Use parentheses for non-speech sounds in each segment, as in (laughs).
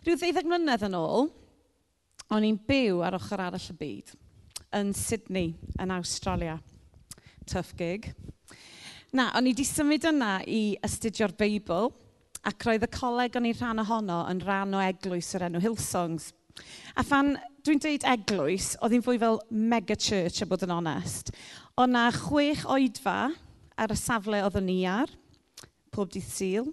Rhyw ddeuddeg mlynedd yn ôl, o'n i'n byw ar ochr arall y byd, yn Sydney, yn Australia. Tough gig. Na, o'n i wedi symud yna i astudio'r Beibl, ac roedd y coleg o'n i'n rhan ohono yn rhan o eglwys yr enw Hillsongs. A phan dwi'n dweud eglwys, oedd hi'n fwy fel mega church, a bod yn onest. O'na chwech oedfa ar y safle oedd yn ni ar, pob dydd syl,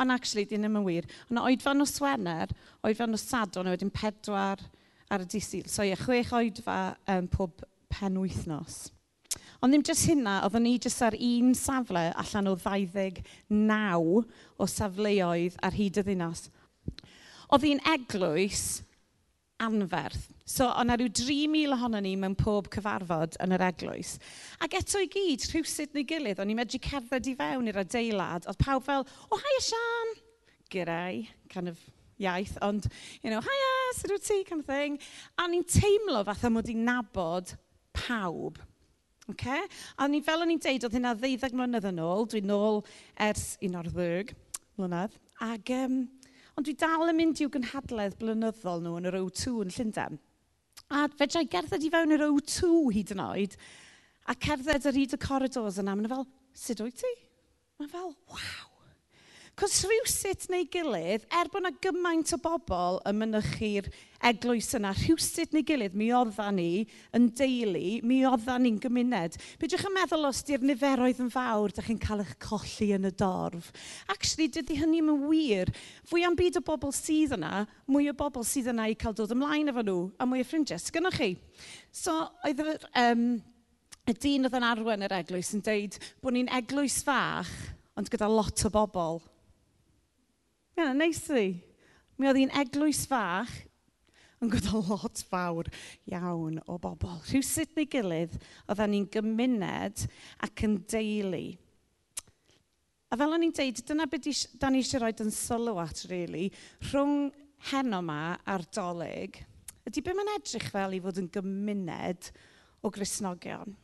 Ond actually, di ddim yn wir. Ond oedfa o Swener, oedfa o Sadon, a wedyn pedwar ar y disil. So ie, chwech oedfa um, pob pen wythnos. Ond ddim jyst hynna, oeddwn ni jyst ar un safle allan o 29 o safleoedd ar hyd y ddinas. Oedd hi'n eglwys anferth. So, o'n na rhyw 3,000 ohono ni mewn pob cyfarfod yn yr eglwys. Ac eto i gyd, rhywsyd neu gilydd, o'n i medru cerdded i fewn i'r adeilad, oedd pawb fel, o, oh, hiya Sian, gyrau, kind of iaith, ond, you know, hiya, sut wyt ti, kind of thing. A ni'n teimlo fatha mod i'n nabod pawb. Okay? A ni, fel o'n i'n deud, oedd hynna ddeuddeg mlynedd yn ôl, dwi'n nôl ers un o'r ddeg mlynedd, ac um, Ond dwi dal yn mynd i'w gynhadledd blynyddol nhw yn yr O2 yn Llundain. A fedrai gerdded i fewn yr O2 hyd yn oed, a cerdded ar hyd y corridors yna, mae'n fel, sut wyt ti? Mae'n fel, waw, Cos rhywsut neu gilydd, er bod yna gymaint o bobl yn mynychu'r eglwys yna, rhywsut neu gilydd, mi odda ni yn deulu, mi odda ni'n gymuned. Beidiwch yn meddwl os di'r niferoedd yn fawr, da chi'n cael eich colli yn y dorf. Actually, dydy hynny yn wir. Fwy am byd o bobl sydd yna, mwy o bobl sydd yna i cael dod ymlaen efo nhw, a mwy o ffrindiau sgynnwch chi. So, oedd yr... Um, y dyn oedd yn arwen yr eglwys yn deud bod ni'n eglwys fach, ond gyda lot o bobl. Kind of nicely. Mi oedd hi'n eglwys fach yn gyda lot fawr iawn o bobl. Rhywsyd neu gilydd, oedd ni'n gymuned ac yn deulu. A fel o'n i'n deud, dyna beth da ni eisiau rhoi yn sylw at, really, rhwng heno yma a'r doleg, ydy be mae'n edrych fel i fod yn gymuned o grisnogion.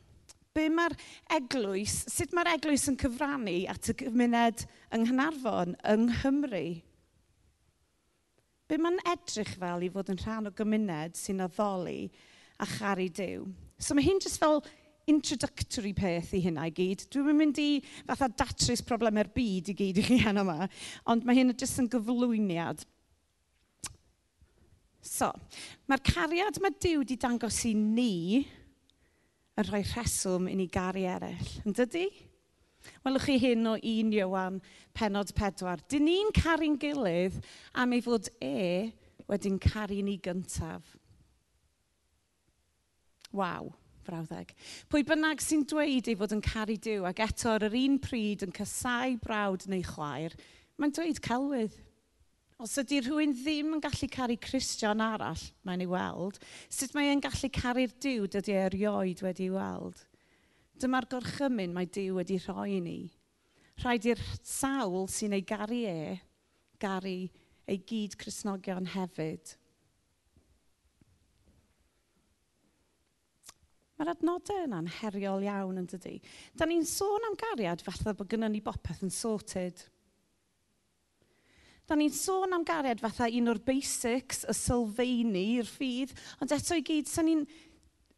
Be mae'r eglwys, sut mae'r eglwys yn cyfrannu at y gymuned yng Nghanarfon, yng Nghymru? be mae'n edrych fel i fod yn rhan o gymuned sy'n addoli a charu Dyw. So mae hi'n just fel introductory peth i hynna i gyd. Dwi'n mynd i fatha datrys problemau'r byd i gyd i chi heno yma, ond mae hyn jyst yn gyflwyniad. So, mae'r cariad mae Dyw wedi dangos i ni yn rhoi rheswm i ni gari eraill, yn? Dydy? Welwch chi hyn o 1 Iowan, penod 4. Dyn ni'n caru'n gilydd am ei fod e wedi'n caru ni gyntaf. Waw, brawddeg. Pwy bynnag sy'n dweud ei fod yn caru diw ac eto ar yr un pryd yn cysau brawd neu chwaer, mae'n dweud celwydd. Os ydy rhywun ddim yn gallu caru Christian arall, mae'n ei weld, sut mae e'n gallu caru'r diw dydy e erioed wedi ei weld? Dyma'r gorchymyn mae Dyw wedi rhoi i ni. Rhaid i'r sawl sy'n ei garu e, garu ei gyd Cresnogion hefyd. Mae'r adnodau yna'n heriol iawn yn dydy. Da ni'n sôn am gariad fatha bod gynnu ni bopeth yn sorted. Da ni'n sôn am gariad fatha un o'r basics, y sylfaeni i'r ffydd, ond eto i gyd, sa ni'n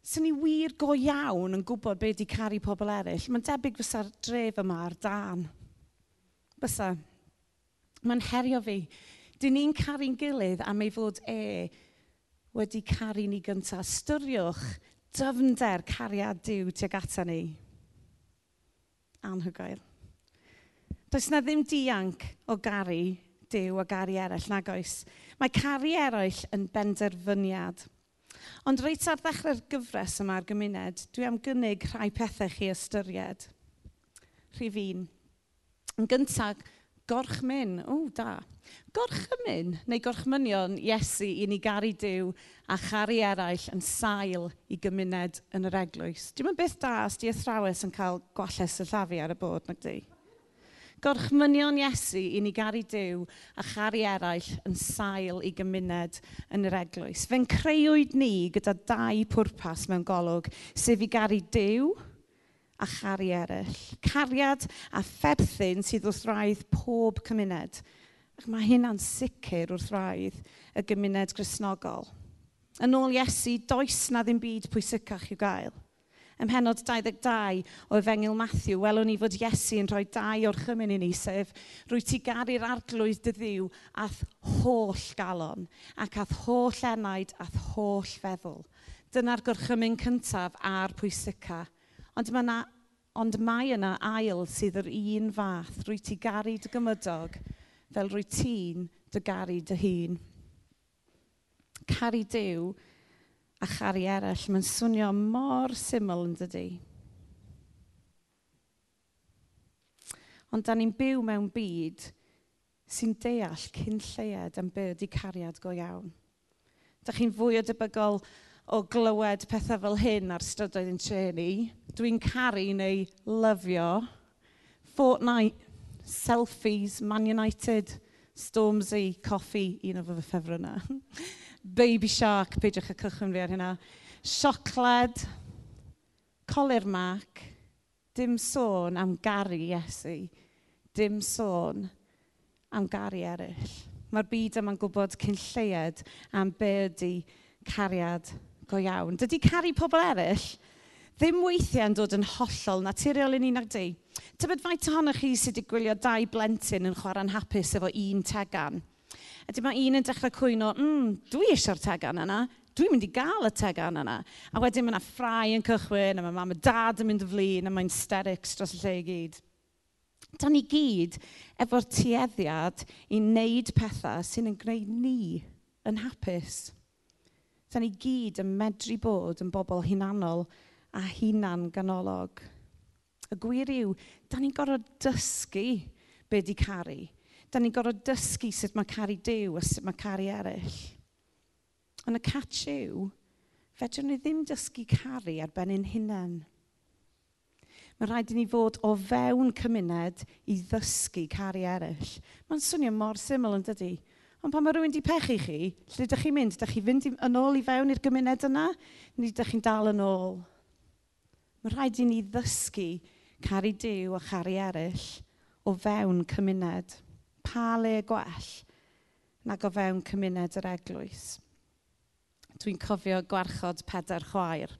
sy'n ni wir go iawn yn gwybod be di caru pobl eraill, mae'n debyg fysa'r dref yma ar dan. Bysa. Mae'n herio fi. Dyn ni'n caru'n gilydd am ei fod e wedi caru ni gyntaf. Styriwch dyfnder cariad diw tuag ata ni. Anhygoel. Does na ddim dianc o garu diw a garu eraill, nag oes. Mae caru eraill yn benderfyniad. Ond reit ar ddechrau'r gyfres yma ar gymuned, dwi am gynnig rhai pethau chi ystyried. Rhif un. Yn gyntaf, gorchmyn. O, da. Gorchmyn neu gorchmynion Iesu i ni garu Dyw a charu eraill yn sail i gymuned yn yr eglwys. Dwi'n mynd beth da os di athrawes yn cael gwalles y llafi ar y bod, nag di? gorchmynion Iesu i ni garu Dyw a charu eraill yn sail i gymuned yn yr eglwys. Fe'n creuwyd ni gyda dau pwrpas mewn golwg, sef i garu Dyw a charu eraill. Cariad a pherthyn sydd wrth raidd pob cymuned. Ac mae hynna'n sicr wrth raidd y gymuned grisnogol. Yn ôl Iesu, does na ddim byd pwysicach i'w gael – ym mhenod 22 o Efengil Matthew, welwn ni fod Iesu yn rhoi dau o'r chymyn i ni, sef rwy ti garu'r arglwydd dy ddiw ath holl galon, ac ath holl enaid, ath holl feddwl. Dyna'r gorchymyn cyntaf a'r pwysica. Ond mae yna ond mae yna ail sydd yr un fath, rwy ti garu dy gymydog, fel rwy ti'n dy garu dy hun. Caru Dyw a chari eraill. Mae'n swnio mor syml yn dydy. Ond da ni'n byw mewn byd sy'n deall cyn lleiad am be ydy cariad go iawn. Da chi'n fwy o debygol o glywed pethau fel hyn ar strydoedd yn treni. Dwi'n caru neu lyfio. Fortnite, selfies, Man United, Stormzy, coffi, un o fy ffefrynnau. (laughs) baby shark, peidiwch y cychwyn fi ar hynna, siocled, colir mac, dim sôn am gari Iesu, dim sôn am gari eraill. Mae'r byd yma'n gwybod cyn lleiad am be ydy cariad go iawn. Dydy caru pobl eraill ddim weithiau yn dod yn hollol naturiol yn un ag di. Tybed faint ohonoch chi sydd wedi gwylio dau blentyn yn chwarae'n hapus efo un tegan? A dyma un yn dechrau cwyno, mm, dwi eisiau'r tegan yna, dwi'n mynd i gael y tegan yna. A wedyn mae yna ffrau yn cychwyn, a mae mam a dad yn mynd y flin, a mae'n sterics dros y lle i gyd. Da ni gyd efo'r tueddiad i wneud pethau sy'n yn gwneud ni yn hapus. Da ni gyd yn medru bod yn bobl hunanol a hunan ganolog. Y gwir yw, da ni'n gorfod dysgu be di caru da ni'n gorfod dysgu sut mae caru Dyw a sut mae caru eraill. Ond y catch yw, fedrwn ni ddim dysgu caru ar ben ein hunain. Mae rhaid i ni fod o fewn cymuned i ddysgu caru eraill. Mae'n swnio mor syml yn dydy. Ond pan mae rhywun wedi pechu chi, lle ydych chi'n mynd? Ydych chi'n fynd yn ôl i fewn i'r gymuned yna? Neu ydych chi'n dal yn ôl? Mae rhaid i ni ddysgu caru Dyw a charu eraill o fewn cymuned pa le gwell nag o fewn cymuned yr eglwys. Dwi'n cofio gwarchod pedair chwaer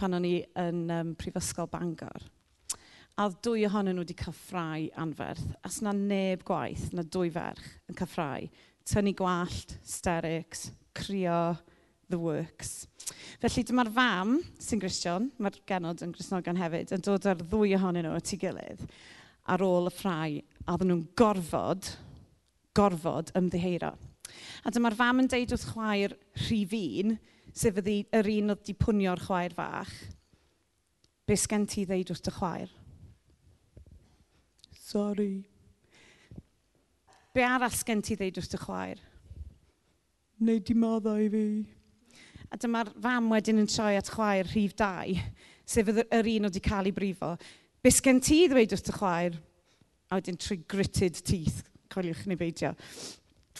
pan o'n i yn um, Prifysgol Bangor. A oedd dwy ohonyn nhw wedi cyffrau anferth. As na neb gwaith, na dwy ferch yn cyffrau. Tynnu gwallt, sterics, crio, the works. Felly dyma'r fam sy'n Gristion, mae'r genod yn Grisnogan hefyd, yn dod ar ddwy ohonyn nhw at ei gilydd ar ôl y ffrau a oedden nhw'n gorfod, gorfod ymddiheuro. A dyma'r fam yn deud wrth chwaer rhif un, sef ydi yr un oedd di pwnio'r chwaer fach, be sgen ti ddeud wrth dy chwaer? Sorry. Be arall sgen ti ddeud wrth dy chwaer? Wneud di maddau i fi. A dyma'r fam wedyn yn troi at chwaer rhif 2, sef yr un oedd wedi cael ei brifo. Be sgen ti ddweud wrth y chwaer? a wedyn trwy gritted teeth, coeliwch ni beidio,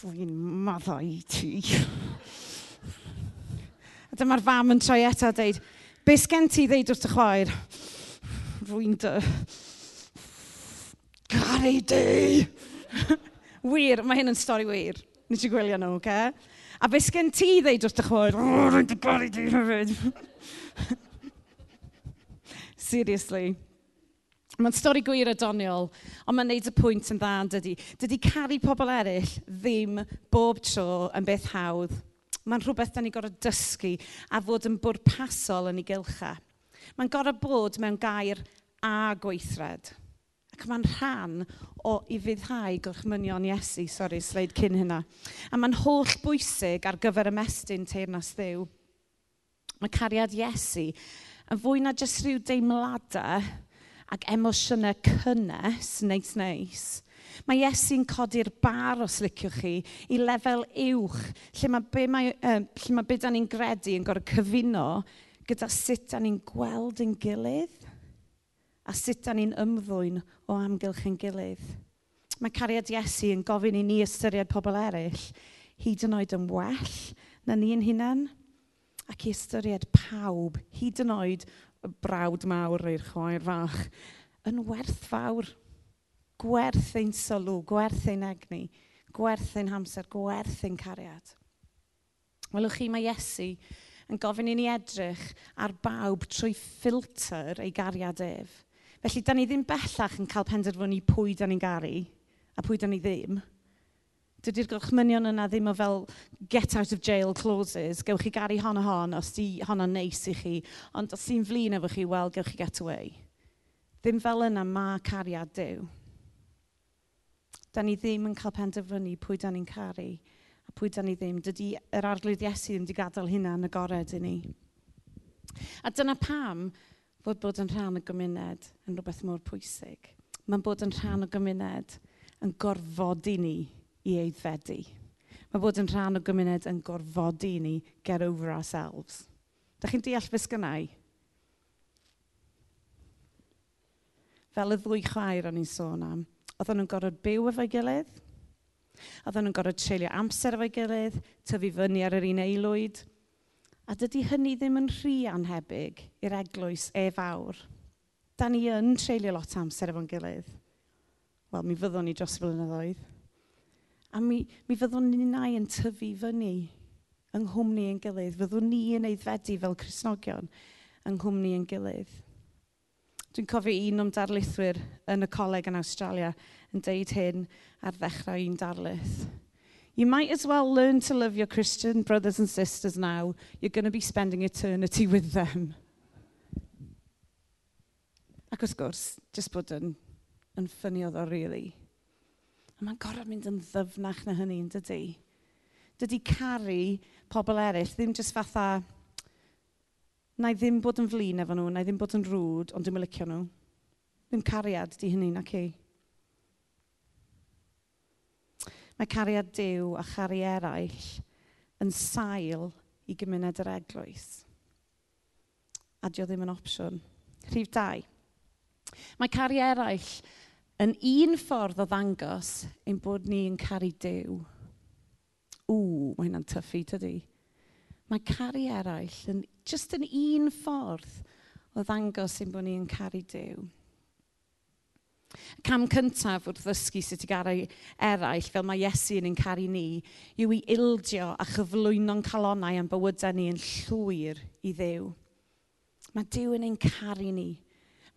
dwi'n madda i ti. a dyma'r fam yn troi eto a dweud, be sgen ti ddeud wrth y chwaer? Rwy'n dy... Gari di! wir, mae hyn yn stori wir. Nes i gwylio nhw, oce? Okay? A be sgen ti ddeud wrth y chwaer? Rwy'n dy gari di hefyd. (laughs) Seriously. Mae'n stori gwir a doniol, ond mae'n neud y pwynt yn dda yn dydy. Dydy caru pobl eraill ddim bob tro yn beth hawdd. Mae'n rhywbeth da ni gorau dysgu a fod yn bwrpasol yn ei gylcha. Mae'n gorau bod mewn gair a gweithred. Ac mae'n rhan o i fuddhau gorchmynion Iesu, sori, sleid cyn hynna. A mae'n holl bwysig ar gyfer ymestyn teirnas ddiw. Mae cariad Iesu yn fwy na jyst rhyw deimladau ac emosiynau cynnes, neis neis, mae Iesu'n codi'r bar os liciwch chi i lefel uwch lle mae be, mae, uh, lle mae be da ni'n gredu yn gorau cyfuno gyda sut da ni'n gweld yn gilydd a sut da ni'n ymddwyn o amgylch yn gilydd. Mae cariad Iesu yn gofyn i ni ystyried pobl eraill hyd yn oed yn well na ni'n hunain ac i ystyried pawb hyd yn oed brawd mawr i'r chwaer fach, yn werth fawr. Gwerth ein sylw, gwerth ein egni, gwerth ein hamser, gwerth ein cariad. Welwch chi, mae Iesu yn gofyn i ni edrych ar bawb trwy ffilter ei gariad ef. Felly, da ni ddim bellach yn cael penderfynu pwy da ni'n garu a pwy da ni ddim. Dydy'r gorchmynion yna ddim o fel get out of jail clauses. Gewch chi garu hon a hon os di honna'n neis i chi, ond os ti'n flin efo chi, wel, gewch chi get away. Ddim fel yna mae cariad Dyw. Da ni ddim yn cael penderfynu pwy da ni'n caru a pwy da ni ddim. Dydy yr arglwydd Iesu ddim wedi gadael hynna yn agored i ni. A dyna pam fod bod yn rhan o gymuned yn rhywbeth mor pwysig. Mae'n bod yn rhan o gymuned yn gorfodi ni i eiddfedu. Mae bod yn rhan o gymuned yn gorfodi ni get over ourselves. Da chi'n deall beth sgynnau? Fel y ddwy chwaer o'n i'n sôn am, oedden nhw'n gorfod byw efo'i gilydd, oedden nhw'n gorfod treulio amser efo'i gilydd, tyfu fyny ar yr un aelwyd, a dydy hynny ddim yn rhy anhebyg i'r eglwys e fawr. Da ni yn treulio lot amser efo'n gilydd. Wel, mi fyddwn ni dros y blynyddoedd. A mi, mi fyddwn ni nai yn tyfu fyny yng nghwmni yn gilydd. Fyddwn ni yn eiddfedu fel Cresnogion yng nghwmni yn gilydd. Dwi'n cofio un o'n darlithwyr yn y coleg yn Australia yn deud hyn ar ddechrau un darlith. You might as well learn to love your Christian brothers and sisters now. You're going to be spending eternity with them. Ac wrth gwrs, jyst bod yn, yn ffyniodd o, really. A mae'n gorfod mynd yn ddyfnach na hynny, yn dydy? Dydy caru pobl eraill, ddim jyst fatha, na i ddim bod yn flin efo nhw, na i ddim bod yn rŵd, ond dwi'n licio nhw. Ddim cariad di hynny, na ci. Mae cariad Dyw a charu eraill yn sail i gymuned yr eglwys. A dio ddim yn opsiwn. Rhif 2. Mae caru eraill yn un ffordd o ddangos ein bod ni'n caru Dyw. Ww, mae hynna'n tyffu, tydi? Mae caru eraill yn just yn un ffordd o ddangos ein bod ni'n caru Dyw. Cam cyntaf wrth ddysgu sut i garu eraill, fel mae Iesu yn ein caru ni, yw i ildio a chyflwyno'n calonau am bywydau ni yn llwyr i ddew. Mae Dyw yn ein caru ni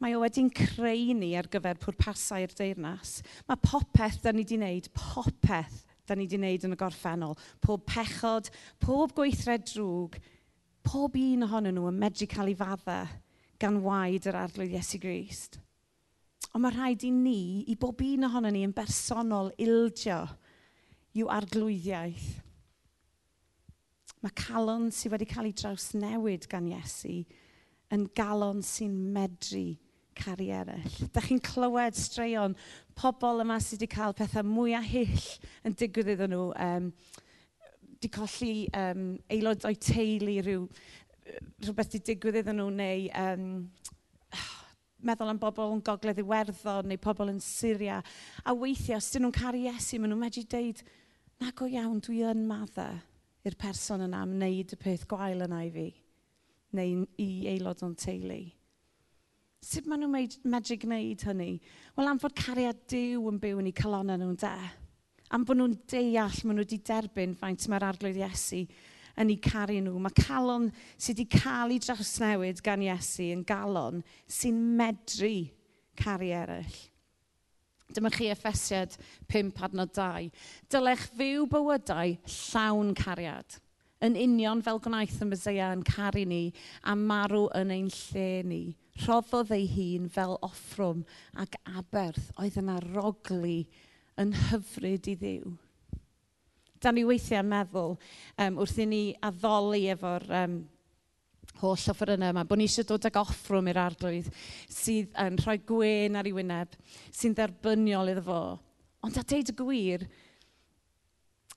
Mae o wedi'n creu ni ar gyfer pwrpasau'r deyrnas. Mae popeth da ni wedi wneud, popeth da ni wedi wneud yn y gorffennol. Pob pechod, pob gweithred drwg, pob un ohonyn nhw yn medru cael ei fadda gan waed yr arglwydd Iesu Grist. Ond mae rhaid i ni, i bob un ohonyn ni yn bersonol ildio i'w arglwyddiaeth. Mae calon sydd wedi cael ei draws newid gan Iesu yn galon sy'n medru caru eraill. Da chi'n clywed straeon pobl yma sydd wedi cael pethau mwy a hyll yn digwydd iddyn nhw. Um, di colli um, aelod o'i teulu rhyw, rhywbeth wedi digwydd iddyn nhw neu um, meddwl am bobl yn gogledd Iwerddon neu pobl yn Syria. A weithiau, os dyn nhw'n caru Iesu, maen nhw'n medru deud, na go iawn, dwi yn maddau i'r person yna am wneud y peth gwael yna i fi, neu i aelod o'n teulu. Sut maen nhw'n medru gwneud hynny? Wel, am fod cariad diw yn byw yn eu calonau nhw'n de. Am bod nhw'n deall, maen nhw wedi derbyn faint mae'r arglwydd Iesu yn eu caru nhw. Mae calon sydd wedi cael ei drawsnewid gan Iesu yn galon sy'n medru caru eraill. Dyma chi Effesiad 5 adnod 2. Dylech fyw bywydau llawn cariad, yn union fel gwnaeth y Mesoea yn caru ni a marw yn ein lle ni rhoddodd ei hun fel offrwm ac aberth oedd yn aroglu yn hyfryd i ddiw. Da ni weithiau yn meddwl um, wrth i ni addoli efo'r um, holl yna yma, bod ni eisiau dod ag offrwm i'r arglwydd sydd yn rhoi gwen ar ei wyneb, sy'n dderbyniol iddo fo. Ond a deud y gwir,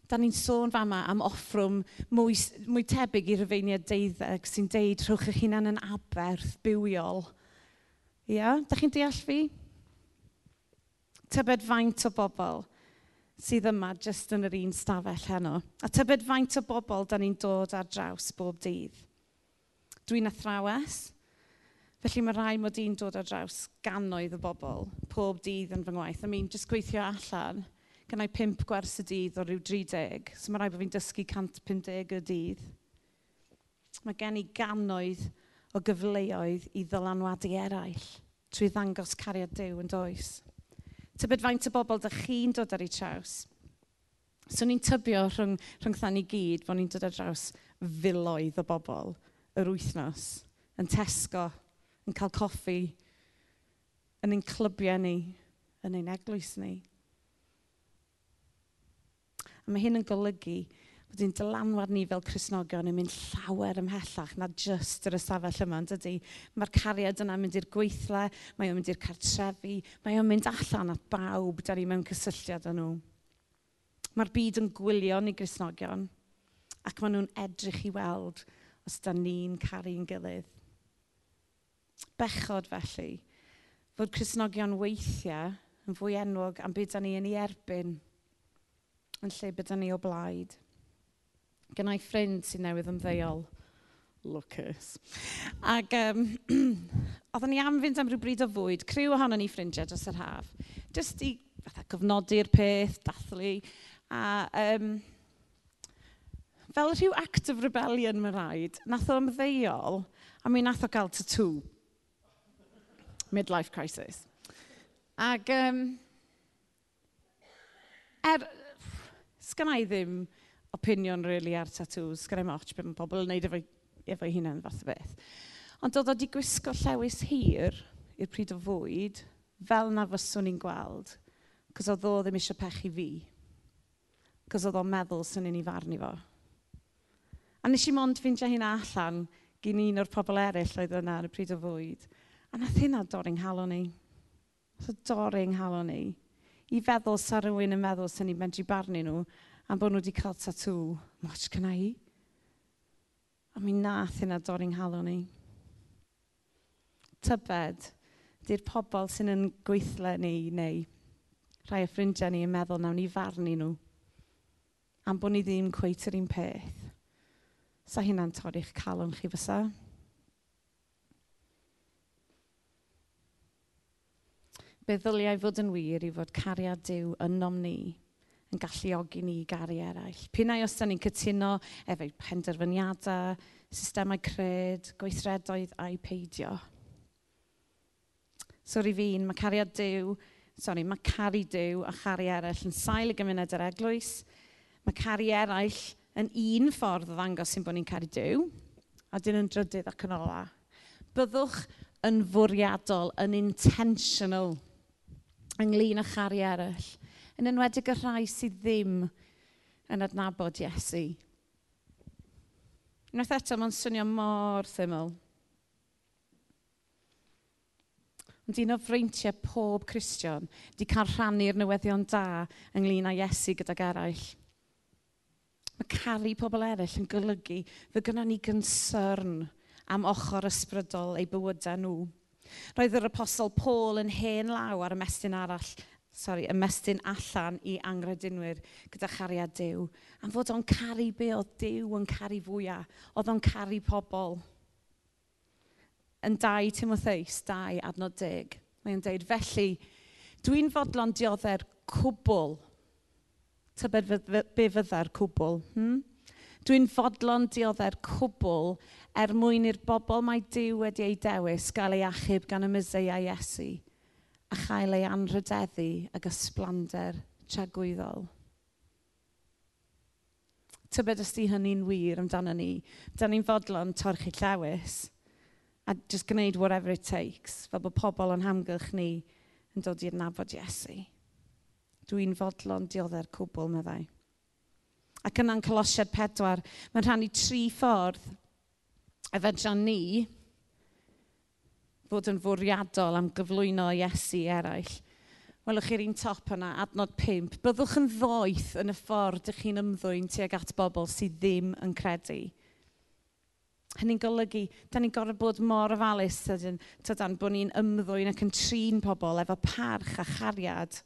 da ni'n sôn fama am offrwm mwy, mwy tebyg i'r rhyfeiniad deuddeg sy'n deud rhowch eich hunan yn aberth bywiol. Ia, da chi'n deall fi? Tybed faint o bobl sydd yma jyst yn yr un stafell heno. A tybed faint o bobl da ni'n dod ar draws bob dydd. Dwi'n athrawes, felly mae rai mod i'n dod ar draws gannoedd o bobl pob dydd yn fy ngwaith. I mean, jyst gweithio allan – gynnau pimp gwers y dydd o ryw 30, so mae rhaid bod fi'n dysgu 150 y dydd. Mae gen i gannoedd o gyfleoedd i ddylanwadu eraill trwy ddangos cariad Dyw yn does. Tybed faint o bobl dych chi'n dod ar ei traws? So ni'n tybio rhwng, rhwng ni gyd bod ni'n dod ar draws filoedd o bobl yr wythnos, yn tesgo, yn cael coffi, yn ein clybiau ni, yn ein eglwys ni. A mae hyn yn golygu bod hi'n dylanwad ni fel Cresnogion yn mynd llawer ymhellach na just yr ystafell yma, dydy? Mae'r cariad yna'n mynd i'r gweithle, mae o'n mynd i'r cartrefi, mae o'n mynd allan at bawb da ni mewn cysylltiad â nhw. Mae'r byd yn gwylio ni Cresnogion ac maen nhw'n edrych i weld os da ni'n caru'n gilydd. Bechod felly, fod Cresnogion weithiau yn fwy enwog am beth da ni yn ei erbyn – yn lle bydda ni o blaid. Gynnau ffrind sy'n newydd ymddeol. Lwcus. Ac um, oedden ni am fynd am rhyw bryd o fwyd, criw ohono ni ffrindiau dros yr haf. Just i fatha, cofnodi'r peth, dathlu. A um, fel rhyw act of rebellion mae rhaid, nath o ymddeol, a mi nath o gael tattoo. Midlife crisis. Ac um, er, sgan i ddim opinion really ar tatŵs, sgan i'm otch beth mae pobl yn neud efo, efo hunain fath o beth. Ond oedd o wedi gwisgo llewis hir i'r pryd o fwyd, fel na fyswn i'n gweld, cos oedd o ddim eisiau pechu fi. Cos oedd o'n meddwl sy'n un i farnu fo. A nes i mond ffindio hyn allan gyn un o'r pobl eraill oedd yna ar y pryd o fwyd. A nath hynna dorri'n nghalon ni. Nath dorri'n nghalon ni i feddwl sa rhywun yn meddwl sy'n ni'n medru barnu nhw am bod nhw wedi cael tatŵ. Much gyna I? A mi nath yna dod i'n nghalon ni. Tybed, di'r pobl sy'n yn gweithle ni neu rhai o ffrindiau ni yn meddwl nawn ni farnu nhw am bod ni ddim cweith yr un peth. Sa hynna'n torri'ch calon chi fysa? Be ddyliau fod yn wir i fod cariad Dyw yn nom ni yn galluogi ni i gari eraill. Pinnau os da ni'n cytuno efo'i penderfyniadau, systemau cred, gweithredoedd a'i peidio. Sori fi'n, mae cariad Dyw, sori, mae cari Dyw a chari eraill yn sail y gymuned yr eglwys. Mae cari eraill yn un ffordd o ddangos sy'n bod ni'n caru Dyw, a dyn yn drydydd ac yn ola. Byddwch yn fwriadol, yn intentional ynglyn â chari eraill, yn enwedig y rhai sydd ddim yn adnabod Iesu. Unwaith eto, mae'n swnio mor syml. Ond un o freintiau pob Cristion di cael rhannu'r newyddion da ynglyn â Iesu gydag eraill. Mae caru pobl eraill yn golygu fe gynnu ni gynsyrn am ochr ysbrydol eu bywydau nhw. Roedd yr apostol Paul yn hen law ar ymestyn arall, sorry, ymestyn allan i angredinwyr gyda chariad Dyw. Am fod o'n caru be oedd Dyw yn caru fwyaf, oedd o'n caru pobl. Yn 2 Timotheus 2 adnod 10, mae'n deud, felly, dwi'n fodlon diodder cwbl. Tybed be fydda'r cwbl? Hmm? Dwi'n fodlon dioddau'r cwbl er mwyn i'r bobl mae Dyw wedi ei dewis gael ei achub gan y Myseia Iesu a chael ei anrhydeddu ag ysblander tragwyddol. Tybed ysdi hynny'n wir amdano ni. Da ni'n fodlon torchi llawys a just gwneud whatever it takes fel bod pobl yn hamgylch ni yn dod i'r nabod Iesu. Dwi'n fodlon dioddau'r cwbl meddai ac yna'n Colosiad pedwar. mae'n rhannu tri ffordd efedran ni fod yn fwriadol am gyflwyno Iesu eraill. Welwch chi'r un top yna, adnod 5. Byddwch yn ddoeth yn y ffordd ydych chi'n ymddwyn tuag at bobl sydd ddim yn credu. Hynny'n golygu, da ni'n gorfod bod mor ofalus tydyn, tydan bod ni'n ymddwyn ac yn trin pobl efo parch a chariad.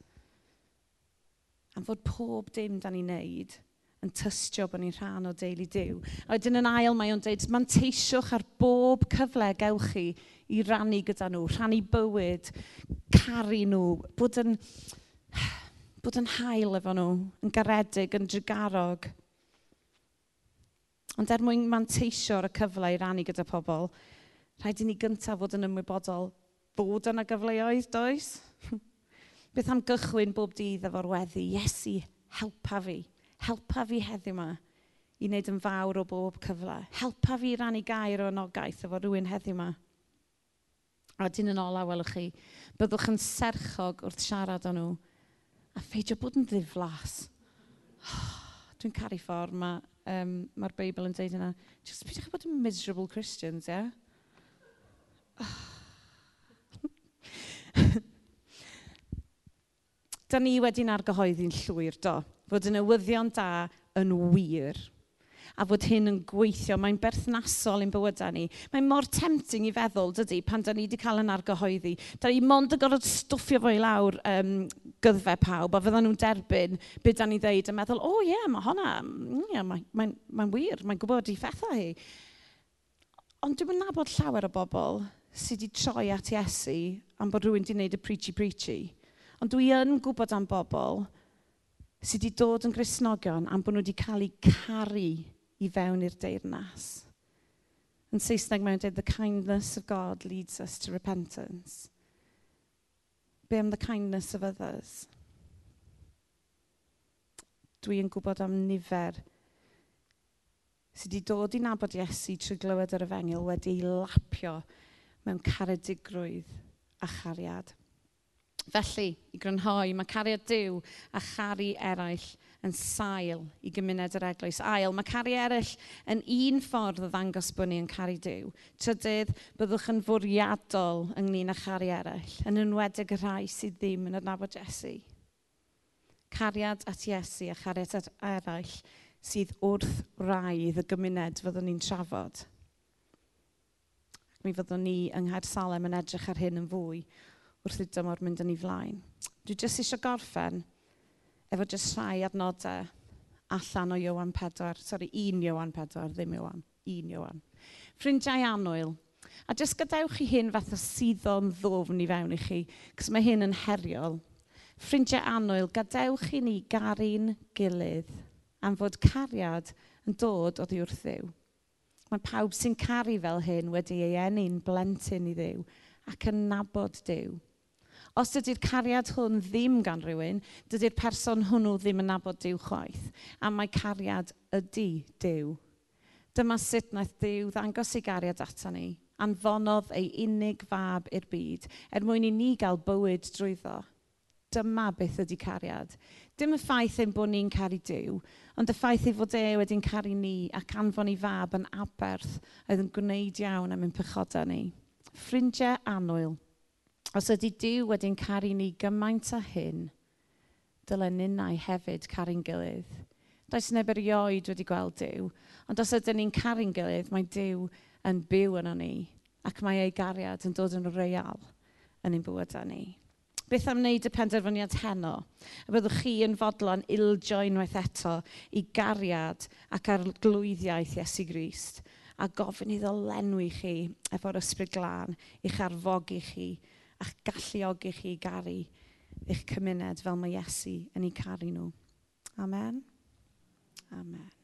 Am fod pob dim da ni'n neud yn tystio bod ni'n rhan o deulu diw. A wedyn yn ail mae o'n dweud, manteisiwch ar bob cyfle gewch chi i rannu gyda nhw, rhannu bywyd, caru nhw, bod yn, bod yn hael efo nhw, yn garedig, yn drygarog. Ond er mwyn manteisio ar y cyfle i rannu gyda pobl, rhaid i ni gyntaf fod yn ymwybodol bod yna gyfleoedd, does? (laughs) Beth am gychwyn bob dydd efo'r weddi? Iesu, helpa fi helpa fi heddiw yma i wneud yn fawr o bob cyfle. Helpa fi rannu gair o anogaeth efo rhywun heddiw yma. A dyn yn ola, welwch chi, byddwch yn serchog wrth siarad o nhw a pheidio bod yn ddiflas. (sighs) Dwi'n caru ffordd mae um, mae'r Beibl yn dweud yna, just peidiwch bod yn miserable Christians, ie? (sighs) Yeah? Da ni wedi'n argyhoeddi'n llwyr, do fod y newyddion da yn wir a fod hyn yn gweithio, mae'n berthnasol ein bywydau ni. Mae'n mor tempting i feddwl, dydy, pan da ni wedi cael yn argyhoeddi. Da ni mond y gorfod stwffio fo i lawr um, gyddfa pawb, a fyddan nhw'n derbyn beth da ni ddeud, a meddwl, o oh, ie, yeah, mm, mae honna, yeah, mae'n mae, mae wir, mae'n gwybod i phethau hi. Ond dwi'n nabod llawer o bobl sydd wedi troi at Iesu am bod rhywun wedi gwneud y preachy-preachy. Ond dwi yn gwybod am bobl sydd wedi dod yn grisnogion am bod nhw wedi cael eu caru i fewn i'r deyrnas. Yn Saesneg mae'n dweud, the kindness of God leads us to repentance. Be am the kindness of others? Dwi yn gwybod am nifer sydd wedi dod i nabod Iesu trwy glywed yr efengil wedi ei lapio mewn caredigrwydd a chariad. Felly, i grynhoi, mae cariad Dyw a chari eraill yn sail i gymuned yr eglwys. Ail, mae cari eraill yn un ffordd o ddangos bod ni yn cari Dyw. Trydydd, byddwch yn fwriadol ynglyn â chari eraill, yn enwedig y rhai sydd ddim yn adnabod Iesu. Cariad at Iesu a chariad at eraill sydd wrth raidd y gymuned fyddwn ni'n trafod. Mi fyddwn ni yng Nghaer Salem yn edrych ar hyn yn fwy wrth i dymor mynd yn ei flaen. Dwi jyst eisiau gorffen efo jyst rhai adnodau allan o Iowan 4, sori, un Iowan 4, ddim Iowan. Un Iowan. Ffrindiau anwyl, a jyst gadewch chi hyn fath o suddo'n ddofn i fewn i chi, cos mae hyn yn heriol. Ffrindiau anwyl, gadewch chi ni garu'n gilydd am fod cariad yn dod o ddiwrth ddiw. Mae pawb sy'n caru fel hyn wedi ei enni'n blentyn i ddiw ac yn nabod diw. Os ydy'r cariad hwn ddim gan rhywun, dydy'r person hwnnw ddim yn nabod diw chwaith. A mae cariad ydy diw. Dyma sut wnaeth diw ddangos ei gariad ata ni anfonodd ei unig fab i'r byd, er mwyn i ni gael bywyd drwyddo. Dyma beth ydy cariad. Dim y ffaith ein bod ni'n caru Dyw, ond y ffaith ei fod e wedi'n caru ni ac anfon i fab yn aberth oedd yn gwneud iawn am ein pechoda ni. Ffrindiau annwyl, Os ydy Dyw wedi'n caru ni gymaint â hyn, dylen ninnau hefyd caru'n gilydd. Does neb erioed wedi gweld Dyw, ond os ydym ni'n caru'n gilydd, mae Dyw yn byw yno ni, ac mae ei gariad yn dod yn real yn ein bywydau ni. Beth am wneud y penderfyniad heno? Y byddwch chi yn fodlon ildio unwaith eto i gariad ac arglwyddiaeth Iesu Grist a gofyn iddo lenwi chi efo'r ysbryd glân i'ch arfogi chi a'ch galluogi chi i garu eich cymuned fel mae Iesu yn ei caru nhw. Amen. Amen.